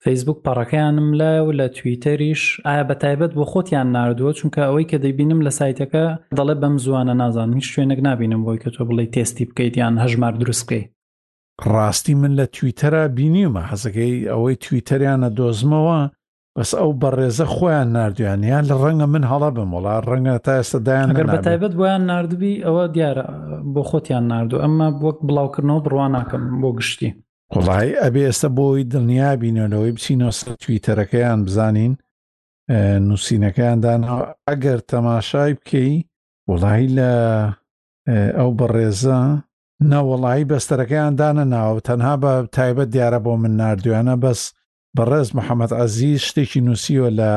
فەیسبوک پەڕەکەیانم لایە و لە تویتەریش ئایا بە تایبەت بۆ خۆتیان نردووە چونکە ئەوەی کە دەیبینم لە سایتەکە دەڵێ بەم زوانە نازانم هیچ شوێنێک نبینم بۆی کە تۆ بڵی تێستی بکەیت یان هەژمار دروست بکەیت
ڕاستی من لە تویتەرا بینیومە حەزەکەی ئەوەی تویتەریانە دۆزمەوە بەس ئەو بەڕێزە خۆیان نردویان یان لە ڕەنگە من هەڵە بم وڵا ڕەنگە تا ئێستا دایان
گەر بە تایبەت بۆیان نردبی ئەوە دیارە بۆ خۆتیان نردو ئەمە وەک بڵاوکردنەوە بڕوان ناکەم بۆ گشتی
وڵی ئەبێ ئێستا بۆی دڵنیا بینەوەی بچینەوە تویتەرەکەیان بزانین نووسینەکەیاندان ئەگەر تەماشای بکەی وڵی لە ئەو بەڕێزە نەوەڵایی بەستەرەکەیان دانە ناوە تەنها بە تایبەت دیارە بۆ من نردویانە بەس بەڕێز محەمەد عەزیز شتێکی نووسیوە لە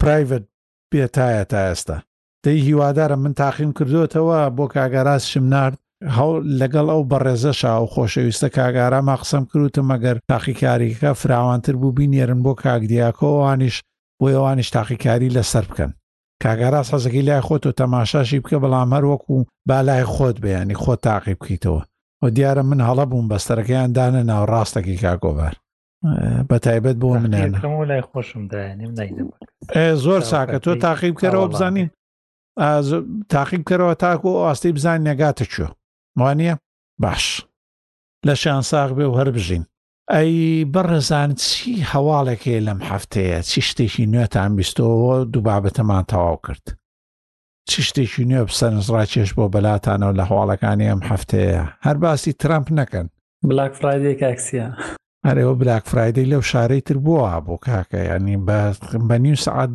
پرایڤەت بێتایە تا ئێستا دەی هیوادارم من تاقیم کردوێتەوە بۆ کاگەراز شم نرد هەو لەگەڵ ئەو بەڕێزەشا و خۆشەویستە کاگاراما قسەم کروتم ئەگەر تاقیکاریەکە فراوانتر بوو بینێرن بۆ کاک دیاکۆوانیش بۆ ئەوانیش تاقیکاری لەسەر بکەن کاک ئاراس حەزەکەی لای خۆت و تەماشاشی بکە بەڵام هەر وەکو با لای خۆت بەیانی خۆ تاقی بکەیتەوە و دیارە من هەڵە بووم بەستەرەکەیان دانە ناو ڕاستەکەی کاگۆبار بە تایبەت بۆ منیان
لای خۆشم
زۆر ساکە تۆ تاقی بکەرەوە بزانین تاقی بکەرەوە تاکو و ئاستی بزان نەگاتە چۆ وانە باش لە شان ساغ بێ و هەر بژین ئەی بەڕێزان چی هەواڵێک هەیە لەم هەفتەیە چی شتێکی نوێتان بیستەوە دوو بابەتەمان تەواو کرد چ شتێکی نوێ بسەرنجڕاکێش بۆ بەلاتانەوە لە هەواڵەکانی ئەم هەفتەیە هەر باسی ترامپ نەکەن
بلاک فرایدی کاکسیا
ئەرێەوە بلاک فرایدی لەو شارەی تر بووە بۆ کاکە ینی بە نیو سعات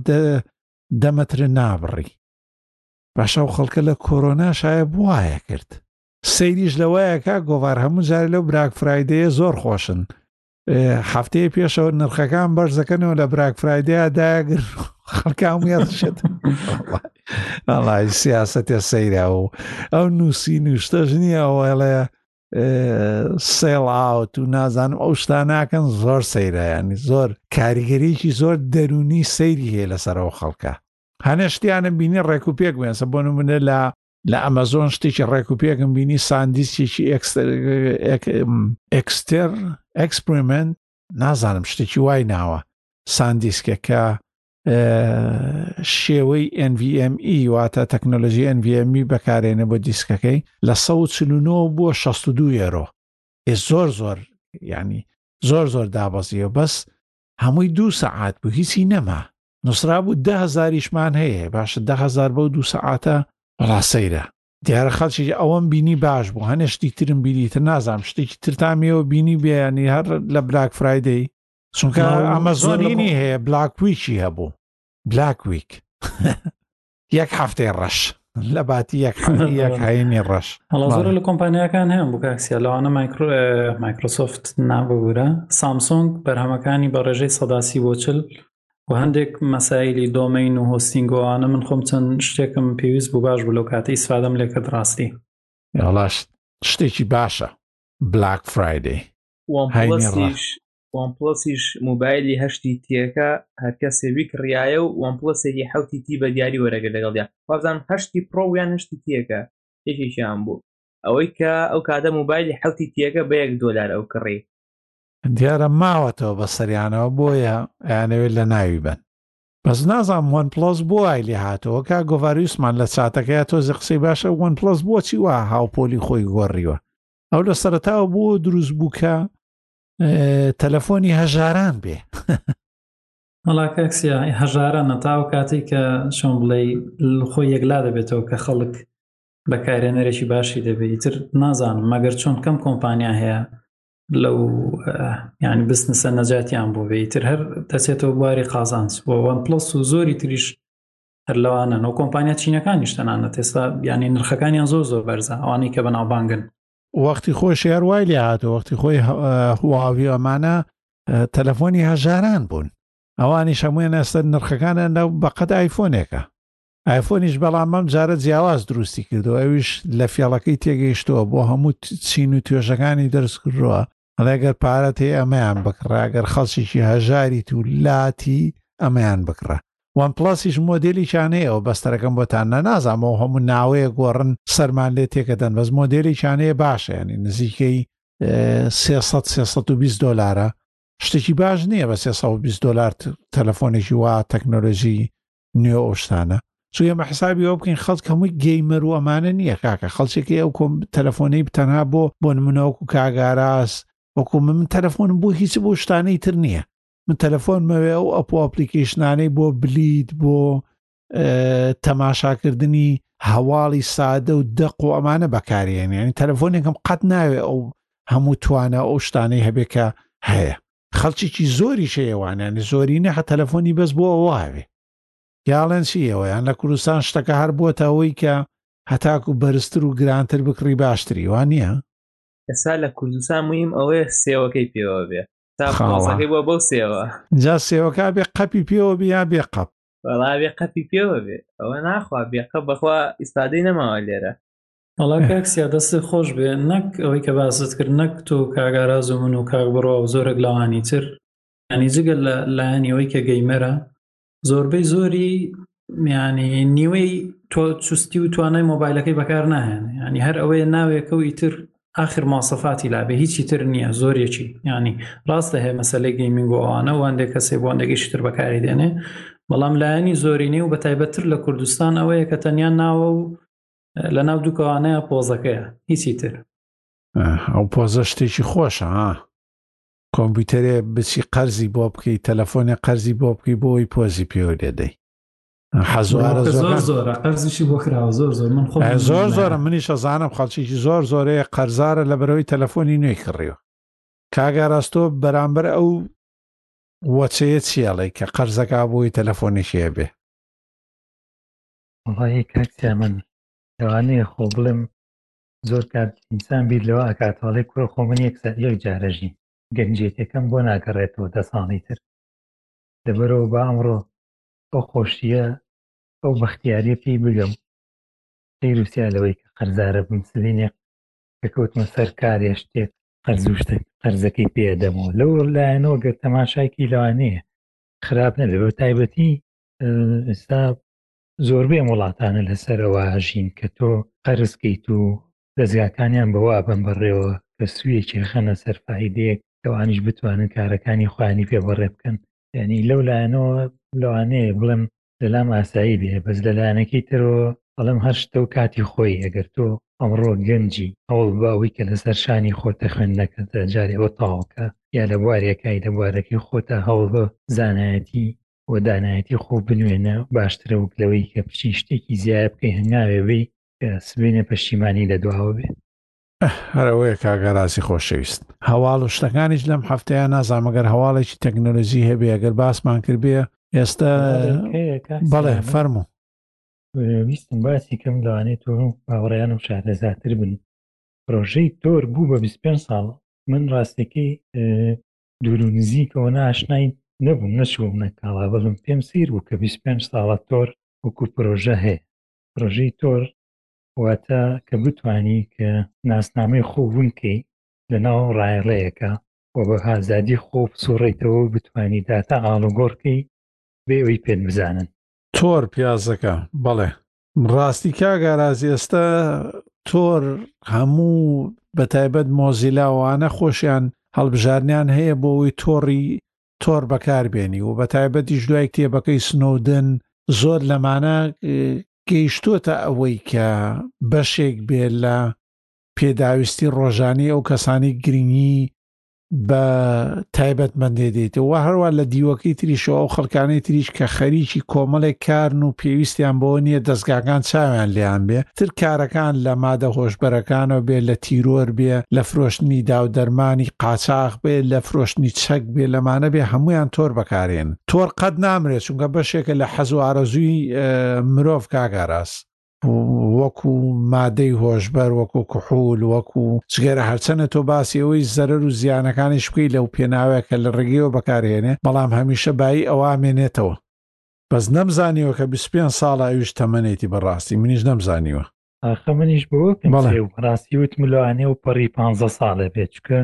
دەمەتر نابڕی باشە و خەڵکە لە کۆرۆنا شایە بواە کرد سەیریش لەوەیە کاک گۆڤار هەموو جارێ لەو براک فرایدەیە زۆر خۆشن هەفتەیە پێشەوە نرخەکان بەرز دەکەنەوە لە براک فرایدەیە داگر خەکامیانشێت ئەڵی سیاستە سەیرا و ئەو نووسی نوشتەژ نییە ئەوڵێ سێڵ ئاوت و نازانم ئەو شتاناکەن زۆر سەیرایانی زۆر کاریگەریکی زۆر دەرونی سەیری هەیە لەسەرەوە خەڵکە هەنە شتیانە بینی ڕێکوپێک وێنسە بۆ نمونە لە لە ئەمەزۆن شتێکی ڕێک و پێکم بینی ساندیسێکی ئەکستەر ئەکسپریمنت نازانم شتێکی وای ناوە ساندیسکەکە شێوەی NVME واتە تەکنۆلژی NVME بەکارێنە بۆ دیسکەکەی لە 1940 بۆ 62 یۆرۆ ئێ زۆر زۆر ینی زۆر زۆر دابەزیەوە بەس هەمووی دوو سەعات بوو هیچی نەما نووسرابوو دە هەزاریشمان هەیە باشە دە هەزار بەو دوو سەعاتە وەڵا سەیرە دیارە خەڵکی ئەوەم بینی باش بوو هەنێ شتی ترم بینی تر نازانم شتێکی ترتامیەوە بینی بیانی هەر لە بلاک فرایدەی چونکە ئەمەزۆنینی هەیە بلاکویکی هەبوو بلاکویک یەک هەفتەی ڕەش لە باتی یەک یەک هەینی ڕەش
زۆر لە کۆمپانیاکان هەیە بوو کاکسیا لەوانە مایکرۆ مایکرۆسۆفت نابگورە سامسۆنگ بەرهەمەکانی بە ڕێژەی سەداسی بۆچل و هەندێک مەسایلی دۆمەین و هۆستینگۆوانە من خۆم چەند شتێکم پێویست بوو باش بوو لەو کاتی ئیسفادەم لێکرد ڕاستی
یاڵاش شتێکی باشە بلاک فرایدی
وان پڵەسیش موبایلی هەشتی تیەکە هەرکەسێ ویکڕایە و وان پڵەسێکی حوتی تی بە دیاری وەرەگە لەگەڵدا وازان هەشتی پڕۆیان هەشتی تیەکە یەکێکیان بوو ئەوەی کە ئەو کاتە موبایلی حوتی تیەکە بە یەک دۆلار ئەو کڕی
دیارە ماوەتەوە بەسەریانەوە بۆیە ئەیانەوێت لە ناوی بەن. بەس نازانم وەن پڵەس بۆ وای لێ هاتەوە کاک گۆڤار ویستمان لە چاتەکەیا تۆزێ قسەی باشە وەن پڵەس بۆچی وا هاوپۆلی خۆی گۆڕیوە ئەو لە سەرەتاوە بۆ دروست بوو کە تەلەفۆنی هەژاران بێ
مەڵاکەکسیا هەژارانە تاو کاتێک کە چۆن بڵێ خۆ یەکلا دەبێتەوە کە خەڵک بەکارێنەرێکی باشی دەبێت تر نازانم مەگەر چۆن کەم کۆمپانیا هەیە لەو ینی بستنسە نەجاتیان بۆ بێ تر هەر دەچێتەوە بواری قازانس بۆ وان پلس و زۆری تریش هەر لەوانە نەو کۆمپانیا چینەکانیش تەنانە تێستا بیانی نرخەکانیان زۆر زۆر بەرزە ئەوانەی کە بەناوبانگن
وەختی خۆی شێر وای لێ هاتە وەختی خۆی هواوی ئەمانە تەلەفۆنی هەژاران بوون ئەوانی شەموێن ئەستەر نرخەکانە نە بەقەت ئایفۆنێکە ئایفۆنیش بەڵام مەم جارە جیاواز دروستی کردو ئەویش لە فێڵەکەی تێگەیشتووە بۆ هەموو چین و توێژەکانی دەرزکردووە ڕێگەر پارەت هەیە ئەمەیان بکڕە ئەگەر خەڵکیی هەژاریت و لاتی ئەمەیان بکڕە وان پلاسیش مۆدلی چانەیەەوە بەستەرەکەم بۆتان نە نازانەوە هەموو ناوەیە گۆڕن سەرمان لێ تێکەدەن بەس مۆدلی چانەیە باشە ینی نزیکەی 320 دلارە شتێکی باش نییە بە 320 دلار تەلەفۆنێکی وا تەکنۆلۆژی نوێ ئەو شتانە چون ئێمە حسابی ئەو بکەین خەڵک هەمووی گەیمەر و ئەمانە نییە کاکە خەڵچێکی ئەو کۆم تەلەفۆنەی بتەنها بۆ بۆ نمونەوەک و کاگاراس وەکو من من تەلەفۆنم بۆ هیچ بۆ شتانەی تر نییە من تەلەفۆنمەوێ ئەو ئەپ و ئەپلیکیشنانەی بۆ بلیت بۆ تەماشاکردنی هەواڵی سادە و دەق و ئەمانە بەکارێنێنی تەلەفۆنێکم قەت ناوێ ئەو هەموو توانە ئەو شتانەی هەبێکە هەیە خەڵکیی زۆری شەیەوانیان زۆرینە هە تەلەفۆنی بەس بۆ ئەوواوێ یاڵێن چیەوەیان لە کوردستان شتەکە هەر بووە ئەوەی کە هەتاک و بەرزتر و گرانتر بکڕی باشتری وان نییە
ئێستا لە کوردستان میم ئەوەیە سێوەکەی پێوە بێ تاڵەکەی بۆ بەو سێوە
جا سێوەکە بێ قەپی پێوە بیا بێ قەپ
بەڵاێ قەپی پێوە بێ ئەوە ناخوا بێقە بەخوا ئیسپادەی نەماوە لێرە
وڵا کاکسیا دەستی خۆش بێ نەک ئەوەی کە باست کرد نەک تۆ کاگاراز و من و کاک بڕۆ و زۆرەک لەوانی تر ینی جگە لە لایەنیەوەی کە گەیمەرە زۆربەی زۆری میانی نیوەی تۆ چستی و توانای مۆبایلەکەی بەکار ناهێن ینی هەر ئەوەیە ناوێکە و ئیتر آخر ماسەفاتی لابێ هیچی تر نییە زۆرێکی ینی ڕاستە هەیە مەسلەی گەیمنگ و ئەوانە واندێک کەسێ بۆ ئەندێکیشی تر بەکاری دێنێ بەڵام لایەنی زۆرینەی و بە تایبەتتر لە کوردستان ئەوەیە کە تەنیا ناوە و لە ناو دووکەوانەیە پۆزەکەیە هیچی تر
ئەو پۆزە شتێکی خۆشە ها کۆمپیوتەرێ بچی قەرزی بۆ بکەیت تەلەفۆنێ قەرزی بۆ بکەی بۆی پۆزی پێوە لێدەی حەزوارە
زۆر زۆر قەرزیشی بۆ خراوە زۆر زۆر من خۆ
زۆر زۆرە منی شەزانم خەڵکیی زۆر زۆرەیە قەرزارە لە بەرەوەی تەلەفۆنی نوێی کڕیوە کاگاراستۆ بەرامبەر ئەو وەچەیە چیاڵی کە قەرزەکە بۆی تەلەفۆنیشیە بێ
وەڵاهی کاک سیامەند لەوانەیە خۆ بڵێم زۆر کات ئینسان بیر لەوە ئەکات هەڵێ کوڕە خۆ من یەک سەر یەک جارەژی گەنجێتەکەم بۆ ناگەڕێتەوە دە ساڵی تر لەبەرەوە با ئەمڕۆ ئەو خۆشیە ئەو بەختیارە پێی بگەم سیر و سیا لەوەی کە قەرزارە بم سلینێ کە کەوتمە سەر کارێ شتێک قەرزوشتە قەرزەکەی پێدەمەوە لەو لایەنەوە گەر تەماشایکی لەوانەیە خراپ نەبێ بە تایبەتی ئستا زۆربەی ئەم وڵاتانە لەسەر ئەوە هەژین کە تۆ قەرز کەیت و دەزگاکانیان بەوە بەم بەڕێوە کە سویەکی خەنە سەرفاهیدەیەک ئەوانیش بتوانن کارەکانی خۆیانی پێ بەڕێ بکەن ینی لەو لایەنەوە لەوانەیە بڵێم لەلام ئاسایی بێ بەس لە لایەنەکەی تەرەوە ئەڵم هەر شتە و کاتی خۆی ئەگەر تۆ ئەمڕۆ گەنجی ئەوڵ باوی کە لەسەر شانی خۆتە خوێندنەکەتە جارێ بۆ تاوکە یا لە بوارێکای لە بوارەکەی خۆتە هەوڵ بە زانایەتی و دانایەتی خۆ بنوێنە باشترە وەک لەوەی کە بچی شتێکی زیایە بکەی هەنگاوێ بی کە سبینە پەشیمانی لە دواوە بێ
هەرەوەیە کاگەرازی خۆشەویست هەواڵ و شتەکانیش لەم هەفتەیە نازامەگەر هەواڵێکی تەکنۆلۆژی هەبێ گەر باسمان کردبێ ئێستا بەڵێ فەرمو
ویستم باسی کەم لەوانێت تۆ باوەڕیان و شارەزاتر بن پرۆژەی تۆر بوو بە 25 ساڵ من ڕاستەکەی دوور و نزیکەوە نە ئاشنای نەبووم نەچووم نە کاڵا بەڵم پێم سەیر بوو کە بیست پێنج ساڵە تۆر وەکوو پرۆژە هەیە پرۆژەی تۆر واتە کە بتوانی کە ناسنامەی خۆ ون کەی لە ناو ڕایەڵەیەکە و بە هازادی خۆ بسوڕیتەوە و بتوانی داتا ئاڵوگۆڕ کەی بێ ئەوی پێت بزانن.
تۆر پیازەکە، بەڵێ ڕاستی کاک ئاراز ئێستا تۆر هەموو بە تایبەت مۆزیلاوانە خۆشیان هەڵبژارنیان هەیە بۆ ئەوی تۆڕی تۆر بەکاربێنی و بە تایبەتیش دوای کتێبەکەی سنودن زۆر لەمانە گەیشتوتە ئەوەی کە بەشێک بێ لە پێداویستی ڕۆژانی ئەو کەسانی گرنگی بە تایبەتمەندێ دێتەوە و هەروە لە دیوەکەی تریشەوە ئەو خەڵکانەی تریش کە خەریکی کۆمەڵێک کارن و پێویستیان بۆ نییە دەستگاکان چاویان لیان بێ تر کارەکان لە مادە هۆشبەرەکانەوە بێ لە تیرۆر بێ لە فرۆشتنی داو دەرمانی قاچاخ بێ لە فرۆشتنی چەک بێ لەمانە بێ هەمویان تۆر بەکارێن تۆر قەت نامرێت چونکە بەشێکە لە حەزوارەزووی مرۆڤ کاگاراست وەکو مادەی هۆشبەر وەکو کحول وەکو چگەرە هەرچەنە تۆ باسی ئەوەی زەرەر و زیانەکانیش بکەی لەو پێناوەیە کە لە ڕێگەیەوە بەکارهێنێ بەڵام هەمیشە بایی ئەوامێنێتەوە بەس نەمزانیوە کە 25 ساڵە ئەویش تەمەنێتی بەڕاستی منیش نەمزانیوە
ئاخە منیش بەوە پێم ڕاستی وتم لەوانێ و پەڕی 15 ساڵێ بێچکە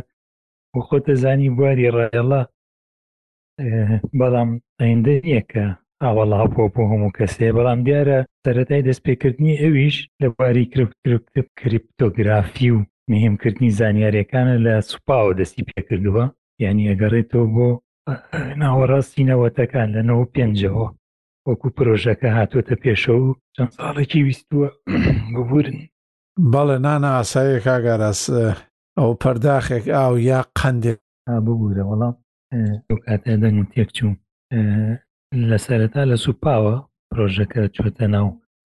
و خۆتە زانی بواری ڕێڵە بەڵام ئەیندە نییە کە ئاوەڵا بۆ بۆ هەموو کەسێ بەڵام دیارە سەتای دەستپێکردنی ئەویش لە باری کریپتۆگرافی و مهمکردنی زانیارەکانە لە سوپاوە دەستی پێکردووە یعنی ئەگەڕێتەوە بۆ ناوەڕاستی نەوەتەکان لە نەوە پێنجەوە وەکو پرۆژەکە هاتووەتە پێشە و چەند ساڵێکی ویستووە ببورن
بەڵێ نانە ئاسایە کاگاراس ئەو پەرداخێک ئاو یا قندێک
ببوورە وەڵام ئەو کاتە دەنگم تێک چوو لە سەرەتا لە سوپاوە پرۆژەکە چۆتە ناو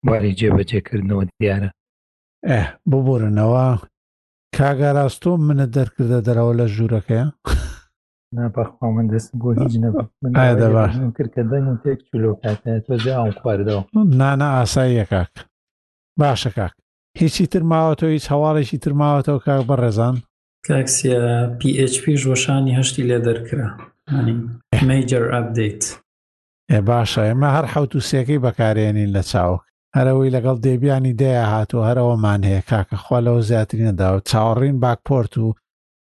بواری جێبەجێکردنەوە دیارە
ئە ببورنەوە کاگاراستۆ منە دەرکردە دەرەوە لە ژوورەکەیە
ناپەخوا من دەست بۆ هیچ نەکرد کە دەنگم تێک چوو لەو کاتە تۆ جاوم خواردەوە
نانە ئاساییە کاک باشە کاک هیچی ترماوەتەوە هیچ هەواڵێکی ترماوەتەوە کاک بەڕێزان
کاکسیا PHP ژۆشانی هەشتی لێ دەرکرا مەیجر ئەبدەیت
ئێ باشە ئێمە هەر حوت و سێکەی بەکارێنین لە چاوک هەرەوەی لەگەڵ دێبیانی دەیە هاتوو هەرەوەمان هەیە کاکە خوا لەوە زیاتری نەداوە چاوەڕین باکپۆرت و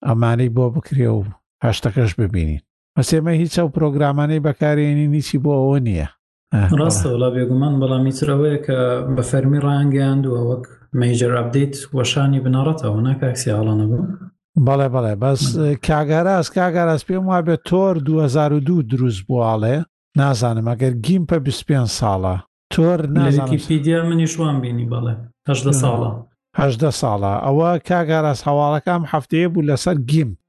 ئەمانەی بۆ بکرێ و هەشتەکەش ببینین بەسێمە هیچ ئەو پرۆگرامانەی بەکارێنی نیچی بۆ ئەوە نییە
ڕاستە وڵا بێگومان بەڵامی تر ئەوەیە کە بە فەرمی ڕانگەیاندووە وەک مەیجر ئەبدیت وەشانی بنەڕەتەوە ناکاکسی هەڵانە بوو
بەڵێ بەڵێ بەس کاگاراز کاگاراز پێم وابێ تۆر 2002 دروست بواڵێ نازانم ئەگەر گیم پە 25 ساڵە تۆر
نازانیدیا منیش وان بینی بەڵێ هەدە ساڵە
هەدە ساڵە ئەوە کاگاراز هەواڵەکەم هەفتەیە بوو لەسەر گیم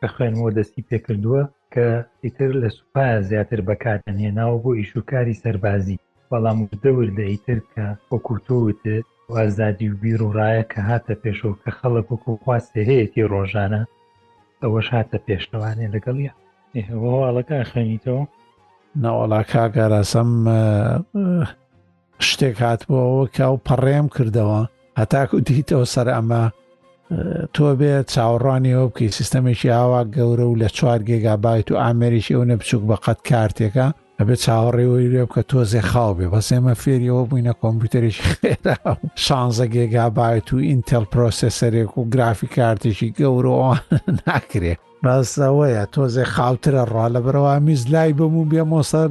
کە خوێنەوە دەستی پێکردووە کە ئیتر لە سوپای زیاتر بەکاتە نێناوە بۆ ئیشوکاری سەربازی بەڵام وردە وردە ئیتر کە وەکوتووت وازادی و بیر و ڕایە کە هاتە پێشەوە کە خەڵک وەکوخواستێ هەیەی ڕۆژانە ئەوەش هاتە پێشتەوانێ لەگەڵی هەواڵەکە خوێنیتەوە
ناوەڵا کاگاراسەم شتێک هاتبووەوە کە ئەو پەڕێم کردەوە هەتاکو دیتەوە سەر ئەمە تۆ بێ چاوەڕوانی ئەو بکەی سیستەمێکی ئاوا گەورە و لە چوار گێگا بایت و ئامێریی ئەو نەبچوک بە قەت کارتێکە ئەبێ چاوەڕێەوەی لێ بکە تۆزێ خاو بێ بەس ئێمە فێریەوە بووینە کۆمپیوتەرێکی خێرا شانزە گێگا بایت و ئینتەل پرۆسسەرێک و گرافی کارتێکی گەورەوە ناکرێ بەسەوەیە تۆزێ خاوترە ڕوا لە بەرەوە میز لای بموو بێمۆ سەر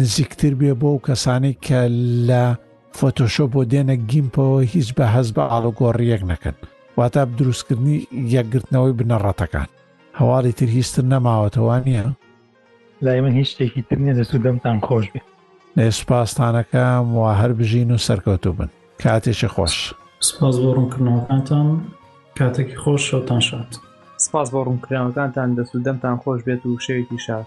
نزیکتر بێ بۆ و کەسانی کە لە فۆتۆشۆ بۆ دێنە گیمپەوە هیچ بە هەز بە ئاڵوگۆڕیەک نەکەن واتا دروستکردنی یەکگرتنەوەی بنەڕەتەکان هەواڵی تر هیچتر نەماوەتەوە نییە
لای من هیچ شتێکی تر نیە دەست و دەمتان خۆش بێ
نێسپاستانەکەم و هەر بژین و سەرکەوتو بن کاتێکی خۆش
سپاس بۆ ڕوونکردنەوەکانتان کاتێکی خۆش شەوتان شاد
سپاس بۆ ڕوونکردنەوەکانتان دەست و دەمتان خۆش بێت و شەوێکی
شاد